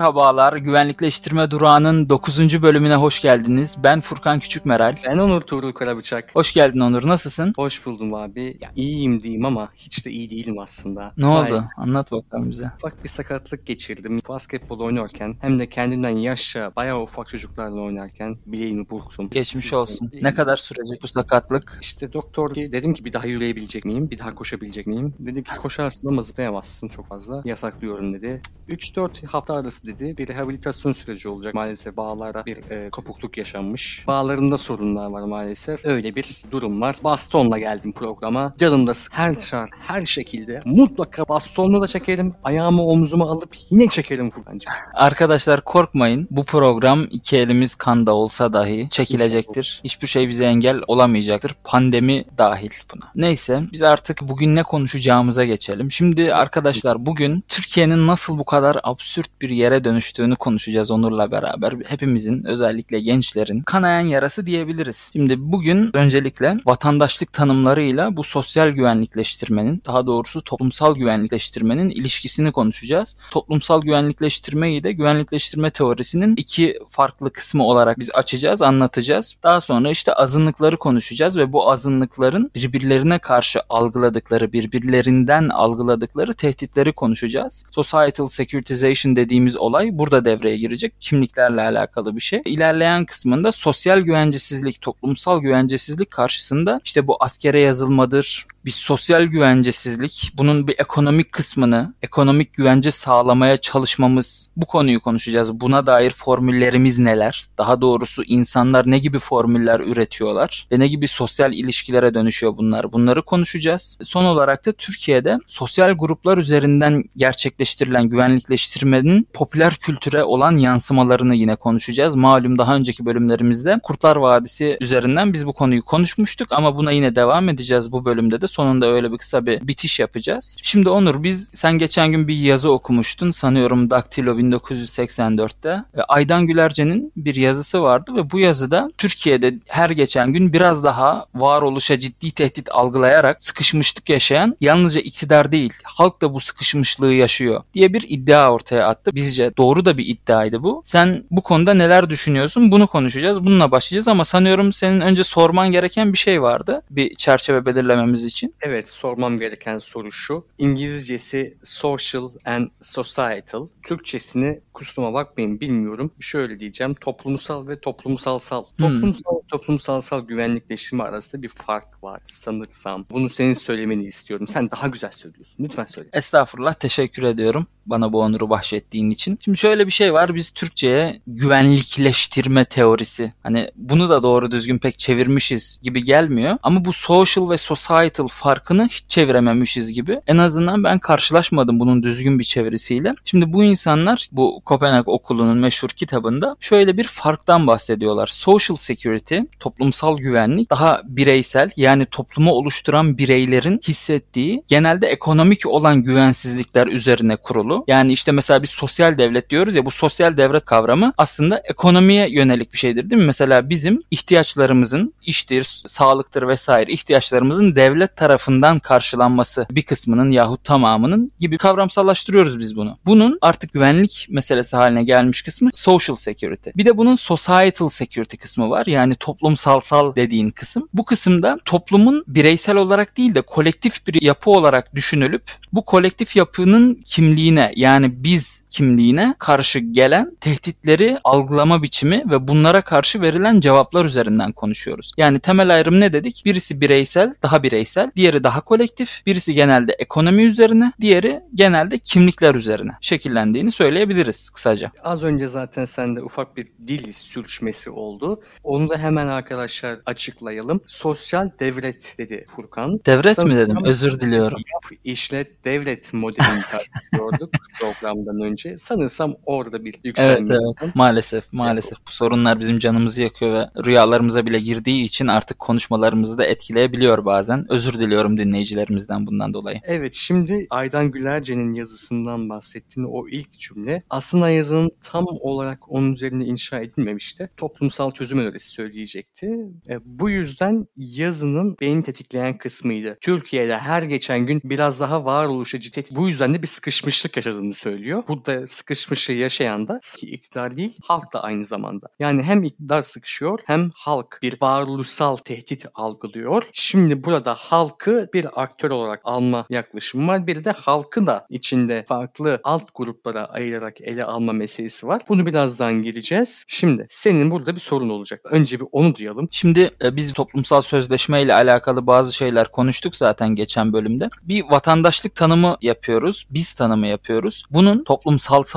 Merhabalar, Güvenlikleştirme Durağı'nın 9. bölümüne hoş geldiniz. Ben Furkan Küçükmeral. Ben Onur Tuğrul Karabıçak. Hoş geldin Onur, nasılsın? Hoş buldum abi. Ya, iyiyim diyeyim ama hiç de iyi değilim aslında. Ne oldu? Anlat bakalım bize. Ufak bir sakatlık geçirdim. Basketbol oynarken hem de kendimden yaşça bayağı ufak çocuklarla oynarken bileğimi burktum. Geçmiş olsun. Ne kadar sürecek bu sakatlık? İşte doktor dedim ki bir daha yürüyebilecek miyim? Bir daha koşabilecek miyim? Dedi ki koşarsın ama zıplayamazsın çok fazla. Yasaklıyorum dedi. 3-4 hafta arası dedi. Bir rehabilitasyon süreci olacak. Maalesef bağlarda bir e, kopukluk yaşanmış. Bağlarında sorunlar var maalesef. Öyle bir durum var. Bastonla geldim programa. Yanımda her şart, her şekilde mutlaka bastonla da çekerim. Ayağımı omzuma alıp yine çekerim Furkan'cığım. Arkadaşlar korkmayın. Bu program iki elimiz kanda olsa dahi çekilecektir. Hiçbir şey bize engel olamayacaktır. Pandemi dahil buna. Neyse biz artık bugün ne konuşacağımıza geçelim. Şimdi arkadaşlar bugün Türkiye'nin nasıl bu kadar absürt bir yere dönüştüğünü konuşacağız Onur'la beraber. Hepimizin özellikle gençlerin kanayan yarası diyebiliriz. Şimdi bugün öncelikle vatandaşlık tanımlarıyla bu sosyal güvenlikleştirmenin daha doğrusu toplumsal güvenlikleştirmenin ilişkisini konuşacağız. Toplumsal güvenlikleştirmeyi de güvenlikleştirme teorisinin iki farklı kısmı olarak biz açacağız, anlatacağız. Daha sonra işte azınlıkları konuşacağız ve bu azınlıkların birbirlerine karşı algıladıkları, birbirlerinden algıladıkları tehditleri konuşacağız. Societal securitization dediğimiz olay burada devreye girecek. Kimliklerle alakalı bir şey. İlerleyen kısmında sosyal güvencesizlik, toplumsal güvencesizlik karşısında işte bu askere yazılmadır, bir sosyal güvencesizlik, bunun bir ekonomik kısmını, ekonomik güvence sağlamaya çalışmamız, bu konuyu konuşacağız. Buna dair formüllerimiz neler? Daha doğrusu insanlar ne gibi formüller üretiyorlar ve ne gibi sosyal ilişkilere dönüşüyor bunlar? Bunları konuşacağız. Son olarak da Türkiye'de sosyal gruplar üzerinden gerçekleştirilen güvenlikleştirmenin popüler kültüre olan yansımalarını yine konuşacağız. Malum daha önceki bölümlerimizde Kurtlar Vadisi üzerinden biz bu konuyu konuşmuştuk ama buna yine devam edeceğiz bu bölümde de sonunda öyle bir kısa bir bitiş yapacağız. Şimdi Onur biz sen geçen gün bir yazı okumuştun sanıyorum Daktilo 1984'te. Aydan Gülerce'nin bir yazısı vardı ve bu yazıda Türkiye'de her geçen gün biraz daha varoluşa ciddi tehdit algılayarak sıkışmışlık yaşayan yalnızca iktidar değil halk da bu sıkışmışlığı yaşıyor diye bir iddia ortaya attı. Bizce doğru da bir iddiaydı bu. Sen bu konuda neler düşünüyorsun? Bunu konuşacağız. Bununla başlayacağız ama sanıyorum senin önce sorman gereken bir şey vardı. Bir çerçeve belirlememiz için için? Evet, sormam gereken soru şu. İngilizcesi social and societal. Türkçesini kusuruma bakmayın bilmiyorum. Şöyle diyeceğim. Toplumsal ve toplumsalsal. Hmm. Toplumsal ve toplumsalsal güvenlikleştirme arasında bir fark var sanırsam. Bunu senin söylemeni istiyorum. Sen daha güzel söylüyorsun. Lütfen söyle. Estağfurullah. Teşekkür ediyorum bana bu onuru bahşettiğin için. Şimdi şöyle bir şey var. Biz Türkçe'ye güvenlikleştirme teorisi. Hani bunu da doğru düzgün pek çevirmişiz gibi gelmiyor. Ama bu social ve societal farkını hiç çevirememişiz gibi. En azından ben karşılaşmadım bunun düzgün bir çevirisiyle. Şimdi bu insanlar bu Kopenhag Okulu'nun meşhur kitabında şöyle bir farktan bahsediyorlar. Social security, toplumsal güvenlik daha bireysel yani toplumu oluşturan bireylerin hissettiği genelde ekonomik olan güvensizlikler üzerine kurulu. Yani işte mesela biz sosyal devlet diyoruz ya bu sosyal devlet kavramı aslında ekonomiye yönelik bir şeydir değil mi? Mesela bizim ihtiyaçlarımızın iştir, sağlıktır vesaire ihtiyaçlarımızın devlet tarafından karşılanması bir kısmının yahut tamamının gibi kavramsallaştırıyoruz biz bunu. Bunun artık güvenlik meselesi haline gelmiş kısmı social security. Bir de bunun societal security kısmı var. Yani toplumsalsal dediğin kısım. Bu kısımda toplumun bireysel olarak değil de kolektif bir yapı olarak düşünülüp bu kolektif yapının kimliğine yani biz kimliğine karşı gelen tehditleri algılama biçimi ve bunlara karşı verilen cevaplar üzerinden konuşuyoruz. Yani temel ayrım ne dedik? Birisi bireysel, daha bireysel, diğeri daha kolektif, birisi genelde ekonomi üzerine, diğeri genelde kimlikler üzerine şekillendiğini söyleyebiliriz kısaca. Az önce zaten sende ufak bir dil sürçmesi oldu. Onu da hemen arkadaşlar açıklayalım. Sosyal devlet dedi Furkan. Devlet Sanırım mi dedim? Özür diliyorum. İşlet devlet modelini tartışıyorduk programdan önce önce sanırsam orada bir yükselme. Evet, evet. Maalesef maalesef bu sorunlar bizim canımızı yakıyor ve rüyalarımıza bile girdiği için artık konuşmalarımızı da etkileyebiliyor bazen. Özür diliyorum dinleyicilerimizden bundan dolayı. Evet şimdi Aydan Gülerce'nin yazısından bahsettiğin o ilk cümle aslında yazının tam olarak onun üzerine inşa edilmemişti. Toplumsal çözüm önerisi söyleyeceğim gelecekti. E, bu yüzden yazının beni tetikleyen kısmıydı. Türkiye'de her geçen gün biraz daha varoluşa ciddi. Bu yüzden de bir sıkışmışlık yaşadığını söylüyor. Burada sıkışmışlığı yaşayan da iktidar değil, halk da aynı zamanda. Yani hem iktidar sıkışıyor hem halk bir varoluşsal tehdit algılıyor. Şimdi burada halkı bir aktör olarak alma yaklaşımı var. Bir de halkı da içinde farklı alt gruplara ayırarak ele alma meselesi var. Bunu birazdan gireceğiz. Şimdi senin burada bir sorun olacak. Önce bir onu duyalım. Şimdi e, biz toplumsal sözleşme ile alakalı bazı şeyler konuştuk zaten geçen bölümde. Bir vatandaşlık tanımı yapıyoruz. Biz tanımı yapıyoruz. Bunun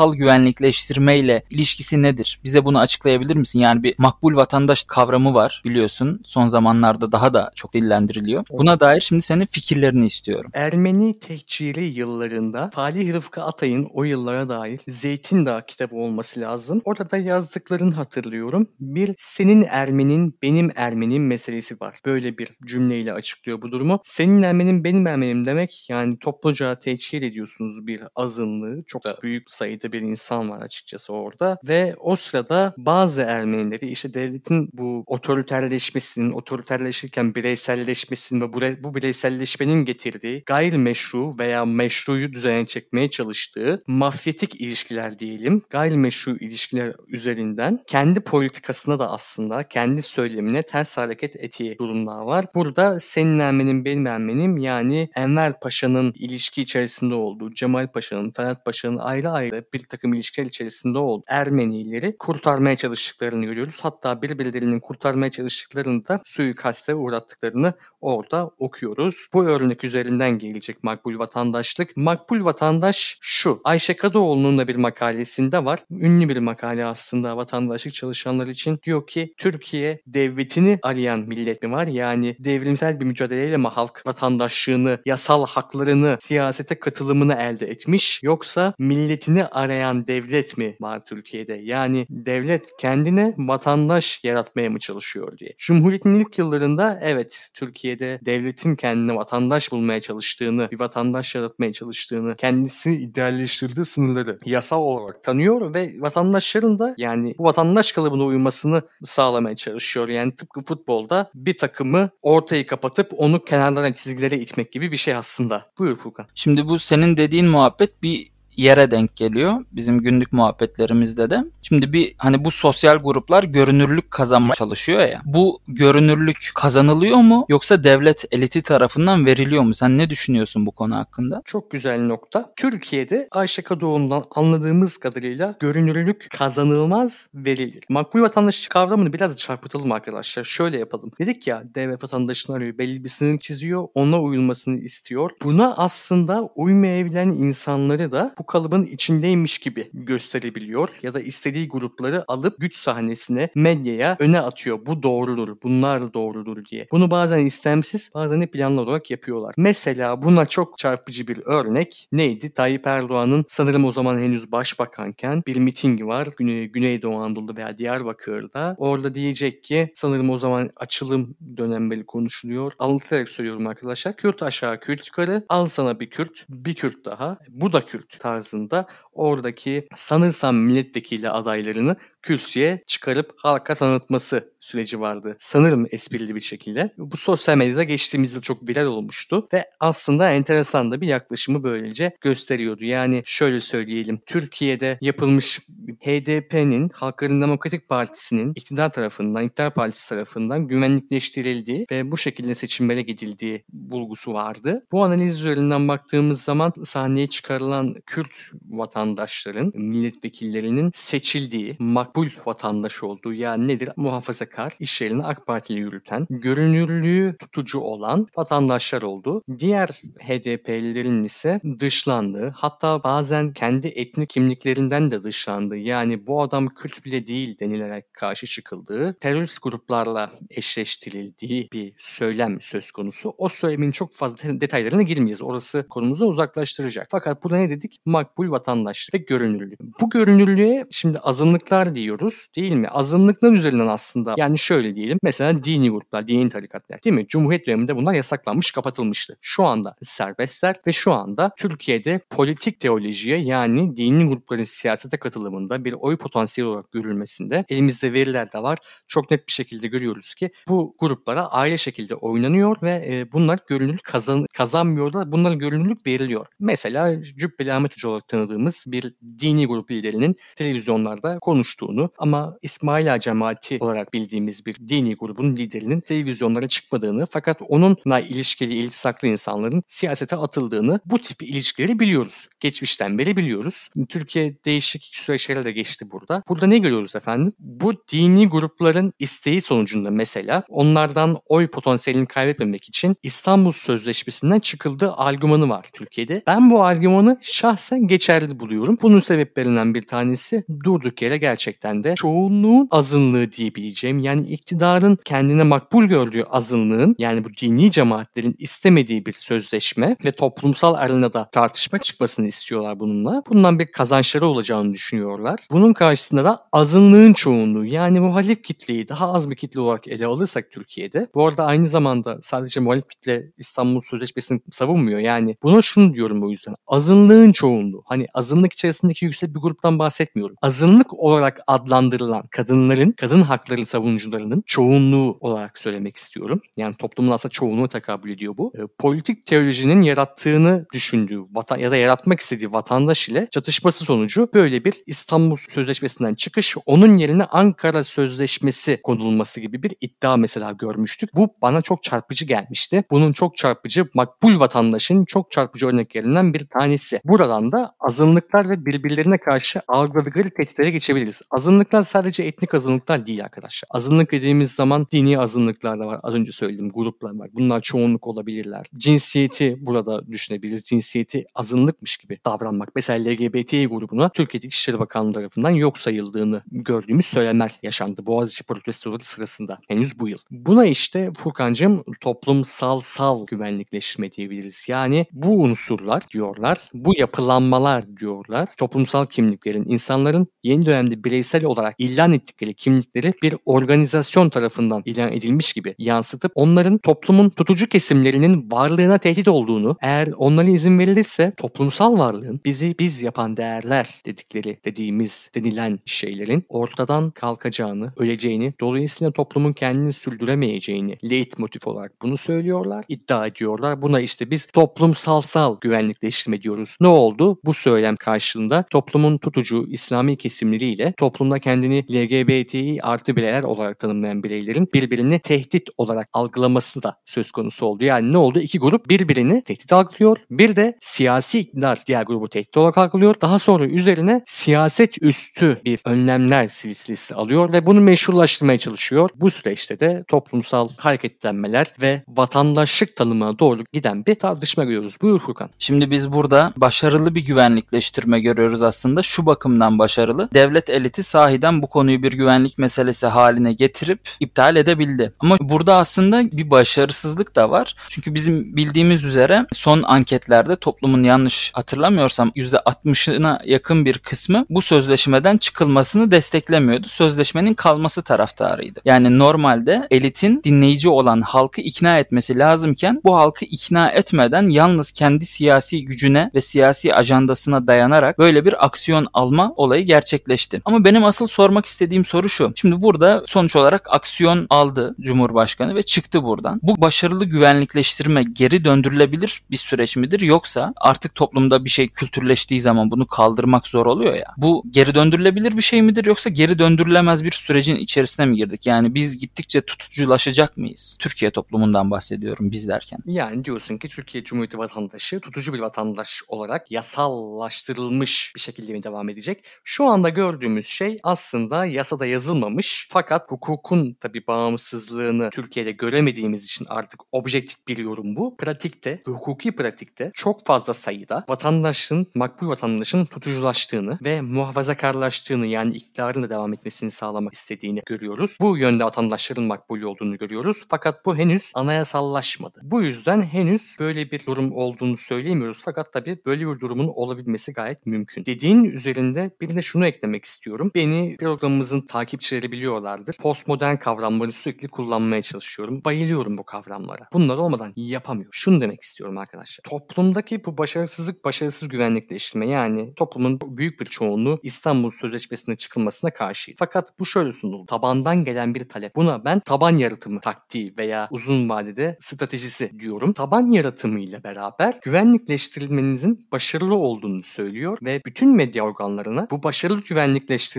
toplumsalsal güvenlikleştirme ile ilişkisi nedir? Bize bunu açıklayabilir misin? Yani bir makbul vatandaş kavramı var biliyorsun. Son zamanlarda daha da çok dillendiriliyor. Buna dair şimdi senin fikirlerini istiyorum. Ermeni tehciri yıllarında Falih Rıfkı Atay'ın o yıllara dair Zeytin Dağı kitabı olması lazım. Orada yazdıklarını hatırlıyorum. Bir senin Ermenin benim Ermenim meselesi var. Böyle bir cümleyle açıklıyor bu durumu. Senin Ermenin benim Ermenim demek yani topluca tehcir ediyorsunuz bir azınlığı. Çok da büyük sayıda bir insan var açıkçası orada. Ve o sırada bazı Ermenileri işte devletin bu otoriterleşmesinin, otoriterleşirken bireyselleşmesinin ve bu, bireyselleşmenin getirdiği gayrimeşru veya meşruyu düzene çekmeye çalıştığı mafyatik ilişkiler diyelim, gayrimeşru ilişkiler üzerinden kendi politikasına da aslında kendi söylemine ters hareket ettiği durumlar var. Burada senin Ermenin benim Ermenim yani Enver Paşa'nın ilişki içerisinde olduğu, Cemal Paşa'nın, Ferhat Paşa'nın ayrı ayrı bir takım ilişkiler içerisinde olduğu Ermenileri kurtarmaya çalıştıklarını görüyoruz. Hatta birbirlerinin kurtarmaya çalıştıklarını da suikaste uğrattıklarını orada okuyoruz. Bu örnek üzerinden gelecek makbul vatandaşlık. Makbul vatandaş şu. Ayşe Kadıoğlu'nun da bir makalesinde var. Ünlü bir makale aslında vatandaşlık çalışanlar için. Diyor ki Türkiye devletini arayan millet mi var? Yani devrimsel bir mücadeleyle mi halk vatandaşlığını, yasal haklarını, siyasete katılımını elde etmiş? Yoksa milletini arayan devlet mi var Türkiye'de? Yani devlet kendine vatandaş yaratmaya mı çalışıyor diye. Cumhuriyetin ilk yıllarında evet Türkiye'de devletin kendine vatandaş bulmaya çalıştığını, bir vatandaş yaratmaya çalıştığını, kendisi idealleştirdiği sınırları yasal olarak tanıyor ve vatandaşların da yani bu vatandaş kalıbına uymasını sağlamaya çalışıyor. Yani tıpkı futbolda bir takımı ortayı kapatıp onu kenarlara çizgilere itmek gibi bir şey aslında. Buyur Furkan. Şimdi bu senin dediğin muhabbet bir yere denk geliyor. Bizim günlük muhabbetlerimizde de. Şimdi bir hani bu sosyal gruplar görünürlük kazanmaya çalışıyor ya. Bu görünürlük kazanılıyor mu yoksa devlet eliti tarafından veriliyor mu? Sen ne düşünüyorsun bu konu hakkında? Çok güzel nokta. Türkiye'de Ayşe Kadıoğlu'ndan anladığımız kadarıyla görünürlük kazanılmaz verilir. Makbul vatandaş kavramını biraz çarpıtalım arkadaşlar. Şöyle yapalım. Dedik ya devlet vatandaşını arıyor. Belli bir sınır çiziyor. Ona uyulmasını istiyor. Buna aslında uymayabilen insanları da bu kalıbın içindeymiş gibi gösterebiliyor ya da istediği grupları alıp güç sahnesine, medyaya öne atıyor. Bu doğrudur, bunlar doğrudur diye. Bunu bazen istemsiz, bazen de planlı olarak yapıyorlar. Mesela buna çok çarpıcı bir örnek neydi? Tayyip Erdoğan'ın sanırım o zaman henüz başbakanken bir mitingi var Güney, Güneydoğu Anadolu veya Diyarbakır'da. Orada diyecek ki sanırım o zaman açılım dönemleri konuşuluyor. Anlatarak söylüyorum arkadaşlar. Kürt aşağı Kürt yukarı. Al sana bir Kürt, bir Kürt daha. Bu da Kürt tarzında oradaki sanırsam milletvekili adaylarını kürsüye çıkarıp halka tanıtması süreci vardı. Sanırım esprili bir şekilde. Bu sosyal medyada geçtiğimiz yıl çok viral olmuştu ve aslında enteresan da bir yaklaşımı böylece gösteriyordu. Yani şöyle söyleyelim. Türkiye'de yapılmış HDP'nin, Halkların Demokratik Partisi'nin iktidar tarafından, iktidar partisi tarafından güvenlikleştirildiği ve bu şekilde seçimlere gidildiği bulgusu vardı. Bu analiz üzerinden baktığımız zaman sahneye çıkarılan Kürt vatandaşların, milletvekillerinin seçildiği, makbul vatandaş olduğu yani nedir? Muhafazakar, iş yerini AK Partili yürüten, görünürlüğü tutucu olan vatandaşlar oldu. Diğer HDP'lilerin ise dışlandığı, hatta bazen kendi etnik kimliklerinden de dışlandığı, yani bu adam Kürt bile değil denilerek karşı çıkıldığı, terörist gruplarla eşleştirildiği bir söylem söz konusu. O söylemin çok fazla detaylarına girmeyiz. Orası konumuzu uzaklaştıracak. Fakat burada ne dedik? Makbul vatandaş ve görünürlük. Bu görünürlüğe şimdi azınlıklar diyelim giyiyoruz değil mi? Azınlıklar üzerinden aslında yani şöyle diyelim mesela dini gruplar, dini tarikatlar değil mi? Cumhuriyet döneminde bunlar yasaklanmış, kapatılmıştı. Şu anda serbestler ve şu anda Türkiye'de politik teolojiye yani dini grupların siyasete katılımında bir oy potansiyeli olarak görülmesinde elimizde veriler de var. Çok net bir şekilde görüyoruz ki bu gruplara aile şekilde oynanıyor ve e, bunlar görünürlük kazan, kazanmıyorlar. Bunlara görünürlük veriliyor. Mesela Cübbeli Ahmet Hoca olarak tanıdığımız bir dini grup liderinin televizyonlarda konuştuğunu ama İsmaila cemaati olarak bildiğimiz bir dini grubun liderinin televizyonlara çıkmadığını fakat onunla ilişkili iltisaklı insanların siyasete atıldığını bu tip ilişkileri biliyoruz. Geçmişten beri biliyoruz. Türkiye değişik süreçlere de geçti burada. Burada ne görüyoruz efendim? Bu dini grupların isteği sonucunda mesela onlardan oy potansiyelini kaybetmemek için İstanbul Sözleşmesi'nden çıkıldığı argümanı var Türkiye'de. Ben bu argümanı şahsen geçerli buluyorum. Bunun sebeplerinden bir tanesi durduk yere gerçekten de çoğunluğun azınlığı diyebileceğim yani iktidarın kendine makbul gördüğü azınlığın yani bu dini cemaatlerin istemediği bir sözleşme ve toplumsal arenada tartışma çıkmasını istiyorlar bununla. Bundan bir kazançları olacağını düşünüyorlar. Bunun karşısında da azınlığın çoğunluğu yani muhalif kitleyi daha az bir kitle olarak ele alırsak Türkiye'de. Bu arada aynı zamanda sadece muhalif kitle İstanbul Sözleşmesi'ni savunmuyor. Yani buna şunu diyorum o yüzden. Azınlığın çoğunluğu. Hani azınlık içerisindeki yüksek bir gruptan bahsetmiyorum. Azınlık olarak adlandırılan kadınların, kadın hakları savunucularının çoğunluğu olarak söylemek istiyorum. Yani toplumun aslında çoğunluğu tekabül ediyor bu. E, politik teolojinin yarattığını düşündüğü vatan ya da yaratmak istediği vatandaş ile çatışması sonucu böyle bir İstanbul Sözleşmesi'nden çıkış, onun yerine Ankara Sözleşmesi konulması gibi bir iddia mesela görmüştük. Bu bana çok çarpıcı gelmişti. Bunun çok çarpıcı, makbul vatandaşın çok çarpıcı örneklerinden bir tanesi. Buradan da azınlıklar ve birbirlerine karşı algıladıkları tehditlere geçebiliriz. Azınlıklar sadece etnik azınlıklar değil arkadaşlar. Azınlık dediğimiz zaman dini azınlıklar da var. Az önce söylediğim gruplar var. Bunlar çoğunluk olabilirler. Cinsiyeti burada düşünebiliriz. Cinsiyeti azınlıkmış gibi davranmak. Mesela LGBT grubuna Türkiye İçişleri Bakanlığı tarafından yok sayıldığını gördüğümüz söylemler yaşandı. Boğaziçi protestoları sırasında. Henüz bu yıl. Buna işte Furkan'cığım toplumsal sal güvenlikleştirme diyebiliriz. Yani bu unsurlar diyorlar, bu yapılanmalar diyorlar. Toplumsal kimliklerin, insanların yeni dönemde bireysel olarak ilan ettikleri kimlikleri bir organizasyon tarafından ilan edilmiş gibi yansıtıp onların toplumun tutucu kesimlerinin varlığına tehdit olduğunu, eğer onlara izin verilirse toplumsal varlığın bizi biz yapan değerler dedikleri dediğimiz denilen şeylerin ortadan kalkacağını, öleceğini, dolayısıyla toplumun kendini sürdüremeyeceğini leit motif olarak bunu söylüyorlar, iddia ediyorlar. Buna işte biz toplumsalsal güvenlikleştirme diyoruz. Ne oldu? Bu söylem karşılığında toplumun tutucu İslami kesimleriyle toplumda kendini LGBTİ artı bireyler olarak tanımlayan bireylerin birbirini tehdit olarak algılaması da söz konusu oldu. Yani ne oldu? İki grup birbirini tehdit algılıyor. Bir de siyasi iktidar diğer grubu tehdit olarak algılıyor. Daha sonra üzerine siyaset üstü bir önlemler silsilesi alıyor ve bunu meşrulaştırmaya çalışıyor. Bu süreçte de toplumsal hareketlenmeler ve vatandaşlık tanımına doğru giden bir tartışma görüyoruz. Buyur Furkan. Şimdi biz burada başarılı bir güvenlikleştirme görüyoruz aslında. Şu bakımdan başarılı. Devlet eliti sahiden bu konuyu bir güvenlik meselesi haline getirip iptal edebildi. Ama burada aslında bir başarısızlık da var. Çünkü bizim bildiğimiz üzere son anketlerde toplumun yanlış hatırlamıyorsam %60'ına yakın bir kısmı bu sözleşmeden çıkılmasını desteklemiyordu. Sözleşmenin kalması taraftarıydı. Yani normalde elitin dinleyici olan halkı ikna etmesi lazımken bu halkı ikna etmeden yalnız kendi siyasi gücüne ve siyasi ajandasına dayanarak böyle bir aksiyon alma olayı gerçekleşti. Ama benim asıl sormak istediğim soru şu. Şimdi burada sonuç olarak aksiyon aldı Cumhurbaşkanı ve çıktı buradan. Bu başarılı güvenlikleştirme geri döndürülebilir bir süreç midir yoksa artık toplumda bir şey kültürleştiği zaman bunu kaldırmak zor oluyor ya. Bu geri döndürülebilir bir şey midir yoksa geri döndürülemez bir sürecin içerisine mi girdik? Yani biz gittikçe tutuculaşacak mıyız? Türkiye toplumundan bahsediyorum biz derken. Yani diyorsun ki Türkiye Cumhuriyeti vatandaşı tutucu bir vatandaş olarak yasallaştırılmış bir şekilde mi devam edecek? Şu anda gördüğümüz şey aslında yasada yazılmamış fakat hukukun tabi bağımsızlığını Türkiye'de göremediğimiz için artık objektif bir yorum bu. Pratikte, hukuki pratikte çok fazla sayıda vatandaşın, makbul vatandaşın tutuculaştığını ve muhafazakarlaştığını yani iktidarın da devam etmesini sağlamak istediğini görüyoruz. Bu yönde vatandaşların makbul olduğunu görüyoruz. Fakat bu henüz anayasallaşmadı. Bu yüzden henüz böyle bir durum olduğunu söyleyemiyoruz. Fakat tabii böyle bir durumun olabilmesi gayet mümkün. Dediğin üzerinde bir de şunu eklemek istiyorum. Beni programımızın takipçileri biliyorlardır. Postmodern kavramları sürekli kullanmaya çalışıyorum. Bayılıyorum bu kavramlara. Bunlar olmadan yapamıyor. Şunu demek istiyorum arkadaşlar. Toplumdaki bu başarısızlık, başarısız güvenlikleştirme yani toplumun büyük bir çoğunluğu İstanbul Sözleşmesi'ne çıkılmasına karşıydı. Fakat bu şöyle sunuldu. Tabandan gelen bir talep. Buna ben taban yaratımı taktiği veya uzun vadede stratejisi diyorum. Taban yaratımı ile beraber güvenlikleştirilmenizin başarılı olduğunu söylüyor ve bütün medya organlarına bu başarılı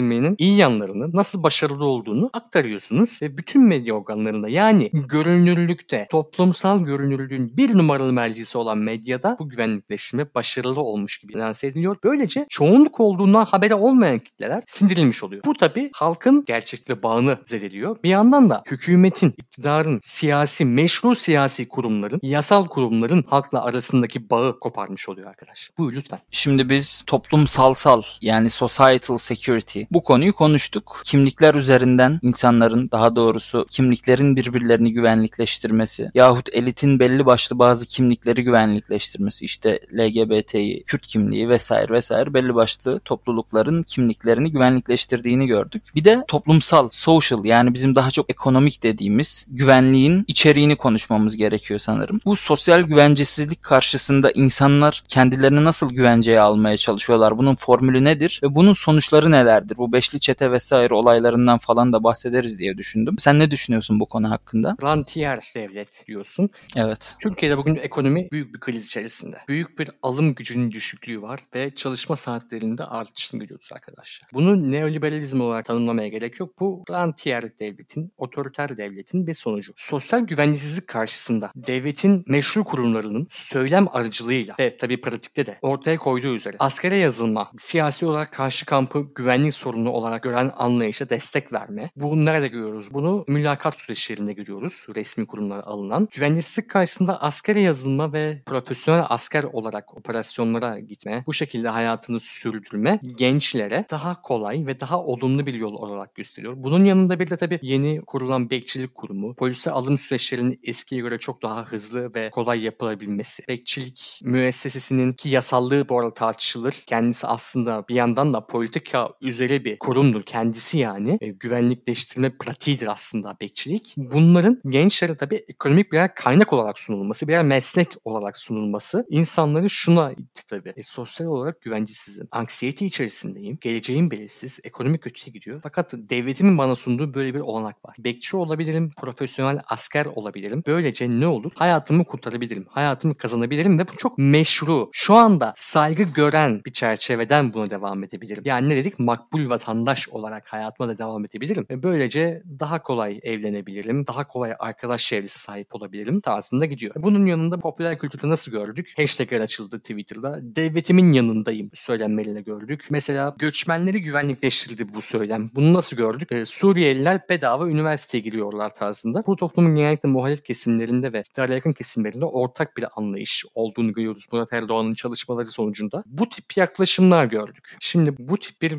güvenlikleştirmenin iyi yanlarını, nasıl başarılı olduğunu aktarıyorsunuz ve bütün medya organlarında yani görünürlükte, toplumsal görünürlüğün bir numaralı mercisi olan medyada bu güvenlikleştirme başarılı olmuş gibi lanse ediliyor. Böylece çoğunluk olduğundan haberi olmayan kitleler sindirilmiş oluyor. Bu tabi halkın gerçekle bağını zedeliyor. Bir yandan da hükümetin, iktidarın, siyasi, meşru siyasi kurumların, yasal kurumların halkla arasındaki bağı koparmış oluyor arkadaş. Bu lütfen. Şimdi biz toplumsalsal yani societal security bu konuyu konuştuk. Kimlikler üzerinden insanların daha doğrusu kimliklerin birbirlerini güvenlikleştirmesi yahut elitin belli başlı bazı kimlikleri güvenlikleştirmesi işte LGBT'yi, Kürt kimliği vesaire vesaire belli başlı toplulukların kimliklerini güvenlikleştirdiğini gördük. Bir de toplumsal, social yani bizim daha çok ekonomik dediğimiz güvenliğin içeriğini konuşmamız gerekiyor sanırım. Bu sosyal güvencesizlik karşısında insanlar kendilerini nasıl güvenceye almaya çalışıyorlar? Bunun formülü nedir? Ve bunun sonuçları nelerdir? Bu beşli çete vesaire olaylarından falan da bahsederiz diye düşündüm. Sen ne düşünüyorsun bu konu hakkında? Rantiyer devlet diyorsun. Evet. Türkiye'de bugün ekonomi büyük bir kriz içerisinde. Büyük bir alım gücünün düşüklüğü var ve çalışma saatlerinde artışını görüyoruz arkadaşlar. Bunu neoliberalizm olarak tanımlamaya gerek yok. Bu rantiyer devletin, otoriter devletin bir sonucu. Sosyal güvencesizlik karşısında devletin meşru kurumlarının söylem aracılığıyla ve tabii pratikte de ortaya koyduğu üzere askere yazılma, siyasi olarak karşı kampı güvenlik sorunu olarak gören anlayışa destek verme. Bunu nerede görüyoruz? Bunu mülakat süreçlerinde görüyoruz. Resmi kurumlara alınan. Güvencesizlik karşısında askere yazılma ve profesyonel asker olarak operasyonlara gitme, bu şekilde hayatını sürdürme gençlere daha kolay ve daha olumlu bir yol olarak gösteriyor. Bunun yanında bir de tabii yeni kurulan bekçilik kurumu, polise alım süreçlerinin eskiye göre çok daha hızlı ve kolay yapılabilmesi. Bekçilik müessesesinin ki yasallığı bu arada tartışılır. Kendisi aslında bir yandan da politika üzere bir kurumdur kendisi yani. E, güvenlikleştirme pratiğidir aslında bekçilik. Bunların gençlere tabii ekonomik birer kaynak olarak sunulması, birer meslek olarak sunulması insanları şuna itti tabii. E, sosyal olarak güvencesizim. Anksiyete içerisindeyim. Geleceğim belirsiz. Ekonomik kötüye gidiyor. Fakat devletimin bana sunduğu böyle bir olanak var. Bekçi olabilirim, profesyonel asker olabilirim. Böylece ne olur? Hayatımı kurtarabilirim. Hayatımı kazanabilirim ve bu çok meşru. Şu anda saygı gören bir çerçeveden buna devam edebilirim. Yani ne dedik? Makbul vatandaş olarak hayatıma da devam edebilirim. Ve böylece daha kolay evlenebilirim. Daha kolay arkadaş çevresi sahip olabilirim tarzında gidiyor. Bunun yanında popüler kültürde nasıl gördük? Hashtagler açıldı Twitter'da. Devletimin yanındayım söylenmelerini gördük. Mesela göçmenleri güvenlikleştirildi bu söylem. Bunu nasıl gördük? Ee, Suriyeliler bedava üniversiteye giriyorlar tarzında. Bu toplumun genellikle muhalif kesimlerinde ve iktidara yakın kesimlerinde ortak bir anlayış olduğunu görüyoruz Murat Erdoğan'ın çalışmaları sonucunda. Bu tip yaklaşımlar gördük. Şimdi bu tip bir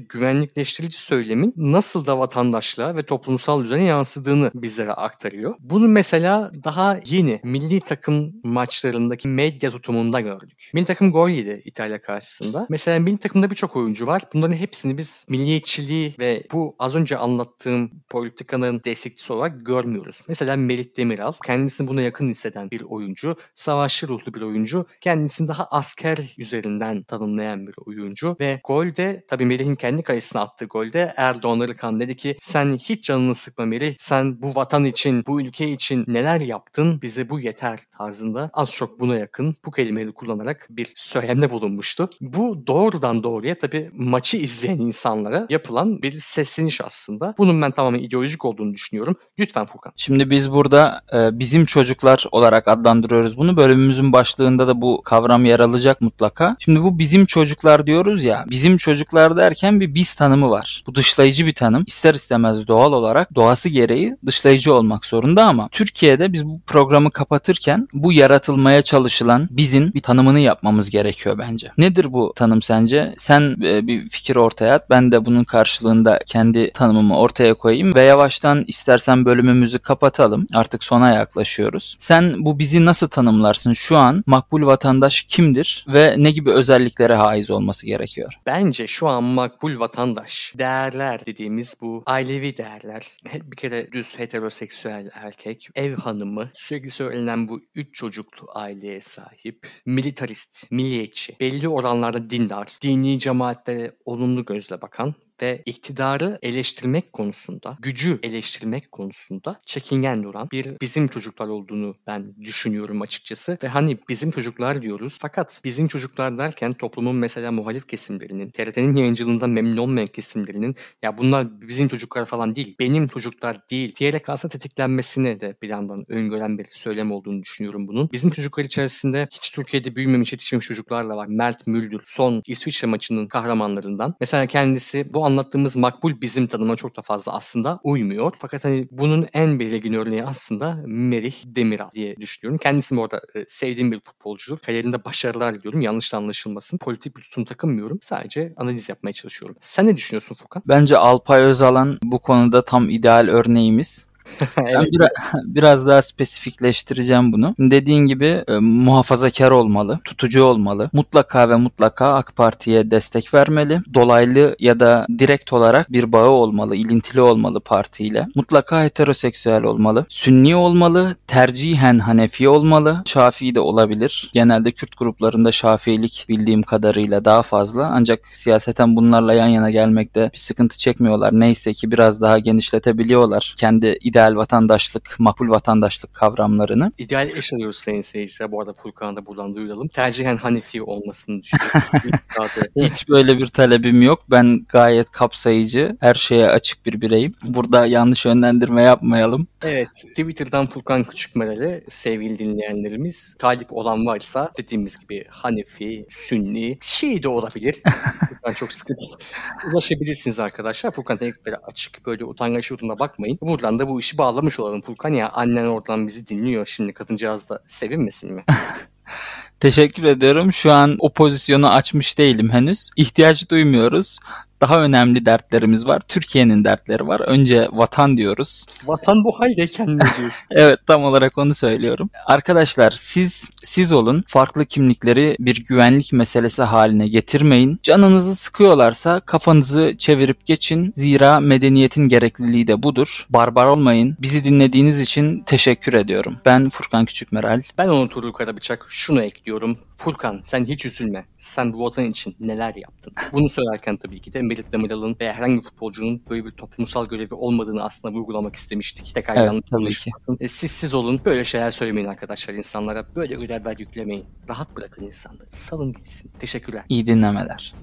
güvenlikleştirici söylemin nasıl da vatandaşlığa ve toplumsal düzene yansıdığını bizlere aktarıyor. Bunu mesela daha yeni milli takım maçlarındaki medya tutumunda gördük. Milli takım gol yedi İtalya karşısında. Mesela milli takımda birçok oyuncu var. Bunların hepsini biz milliyetçiliği ve bu az önce anlattığım politikanın destekçisi olarak görmüyoruz. Mesela Merit Demiral kendisini buna yakın hisseden bir oyuncu. Savaşçı ruhlu bir oyuncu. Kendisini daha asker üzerinden tanımlayan bir oyuncu. Ve golde tabii Melih'in kendi kalesine attığı golde Erdoğan Arıkan dedi ki sen hiç canını sıkma Melih. Sen bu vatan için, bu ülke için neler yaptın? Bize bu yeter tarzında az çok buna yakın bu kelimeyi kullanarak bir söylemde bulunmuştu. Bu doğrudan doğruya tabii maçı izleyen insanlara yapılan bir sesleniş aslında. Bunun ben tamamen ideolojik olduğunu düşünüyorum. Lütfen Furkan. Şimdi biz burada e, bizim çocuklar olarak adlandırıyoruz bunu. Bölümümüzün başlığında da bu kavram yer alacak mutlaka. Şimdi bu bizim çocuklar diyoruz ya. Bizim çocuklar derken bir biz tanımı var. Bu dışlayıcı bir tanım. İster istemez doğal olarak doğası gereği dışlayıcı olmak zorunda ama Türkiye'de biz bu programı kapatırken bu yaratılmaya çalışılan bizim bir tanımını yapmamız gerekiyor bence. Nedir bu tanım sence? Sen e, bir fikir ortaya at. Ben de bunun karşılığında kendi tanımımı ortaya koyayım ve yavaştan istersen bölümümüzü kapatalım. Artık sona yaklaşıyoruz. Sen bu bizi nasıl tanımlarsın? Şu an makbul vatandaş kimdir ve ne gibi özelliklere haiz olması gerekiyor? Bence şu an makbul vatandaş vatandaş, değerler dediğimiz bu ailevi değerler. Bir kere düz heteroseksüel erkek, ev hanımı, sürekli söylenen bu üç çocuklu aileye sahip, militarist, milliyetçi, belli oranlarda dindar, dini cemaatlere olumlu gözle bakan ve iktidarı eleştirmek konusunda, gücü eleştirmek konusunda çekingen duran bir bizim çocuklar olduğunu ben düşünüyorum açıkçası. Ve hani bizim çocuklar diyoruz fakat bizim çocuklar derken toplumun mesela muhalif kesimlerinin, TRT'nin yayıncılığından memnun olmayan kesimlerinin ya bunlar bizim çocuklar falan değil, benim çocuklar değil diyerek aslında tetiklenmesine de bir yandan öngören bir söylem olduğunu düşünüyorum bunun. Bizim çocuklar içerisinde hiç Türkiye'de büyümemiş, yetişmemiş çocuklar da var. Mert Müldür son İsviçre maçının kahramanlarından. Mesela kendisi bu anlattığımız makbul bizim tanıma çok da fazla aslında uymuyor. Fakat hani bunun en belirgin örneği aslında Merih Demiral diye düşünüyorum. Kendisi orada e, sevdiğim bir futbolcudur. Kariyerinde başarılar diliyorum. Yanlış anlaşılmasın. Politik bir tutum takınmıyorum. Sadece analiz yapmaya çalışıyorum. Sen ne düşünüyorsun Furkan? Bence Alpay Özalan bu konuda tam ideal örneğimiz. Ben biraz, biraz daha spesifikleştireceğim bunu. Dediğin gibi e, muhafazakar olmalı, tutucu olmalı. Mutlaka ve mutlaka AK Parti'ye destek vermeli. Dolaylı ya da direkt olarak bir bağı olmalı, ilintili olmalı partiyle. Mutlaka heteroseksüel olmalı. Sünni olmalı, tercihen Hanefi olmalı. Şafii de olabilir. Genelde Kürt gruplarında Şafiilik bildiğim kadarıyla daha fazla. Ancak siyaseten bunlarla yan yana gelmekte bir sıkıntı çekmiyorlar. Neyse ki biraz daha genişletebiliyorlar kendi ideal vatandaşlık, makbul vatandaşlık kavramlarını. İdeal eş arıyoruz sayın seyirciler. Bu arada Furkan'a da buradan duyuralım. Tercihen Hanefi olmasını düşünüyorum. Hiç böyle bir talebim yok. Ben gayet kapsayıcı, her şeye açık bir bireyim. Burada yanlış yönlendirme yapmayalım. Evet, Twitter'dan Furkan Küçükmerel'e sevgili dinleyenlerimiz talip olan varsa dediğimiz gibi Hanefi, Sünni, Şii de olabilir. Furkan çok sıkı değil. Ulaşabilirsiniz arkadaşlar. Furkan teknikleri açık. Böyle utangaç yurduna bakmayın. Buradan da bu işi bağlamış olalım Furkan ya. Annen oradan bizi dinliyor. Şimdi kadıncağız da sevinmesin mi? Teşekkür ediyorum. Şu an o pozisyonu açmış değilim henüz. İhtiyaç duymuyoruz. Daha önemli dertlerimiz var. Türkiye'nin dertleri var. Önce vatan diyoruz. Vatan bu haldeyken ne diyorsun? Evet tam olarak onu söylüyorum. Arkadaşlar siz siz olun. Farklı kimlikleri bir güvenlik meselesi haline getirmeyin. Canınızı sıkıyorlarsa kafanızı çevirip geçin. Zira medeniyetin gerekliliği de budur. Barbar olmayın. Bizi dinlediğiniz için teşekkür ediyorum. Ben Furkan Küçükmeral. Ben onu Tuğrul Karabıçak şunu ekliyorum. Furkan sen hiç üzülme. Sen bu vatan için neler yaptın? Bunu söylerken tabii ki de Melit Demiral'ın veya herhangi bir futbolcunun böyle bir toplumsal görevi olmadığını aslında vurgulamak istemiştik. Tekrar Evet, yanlış anlaşılmasın. E, siz siz olun. Böyle şeyler söylemeyin arkadaşlar insanlara. Böyle görevler yüklemeyin. Rahat bırakın insanları. Salın gitsin. Teşekkürler. İyi dinlemeler.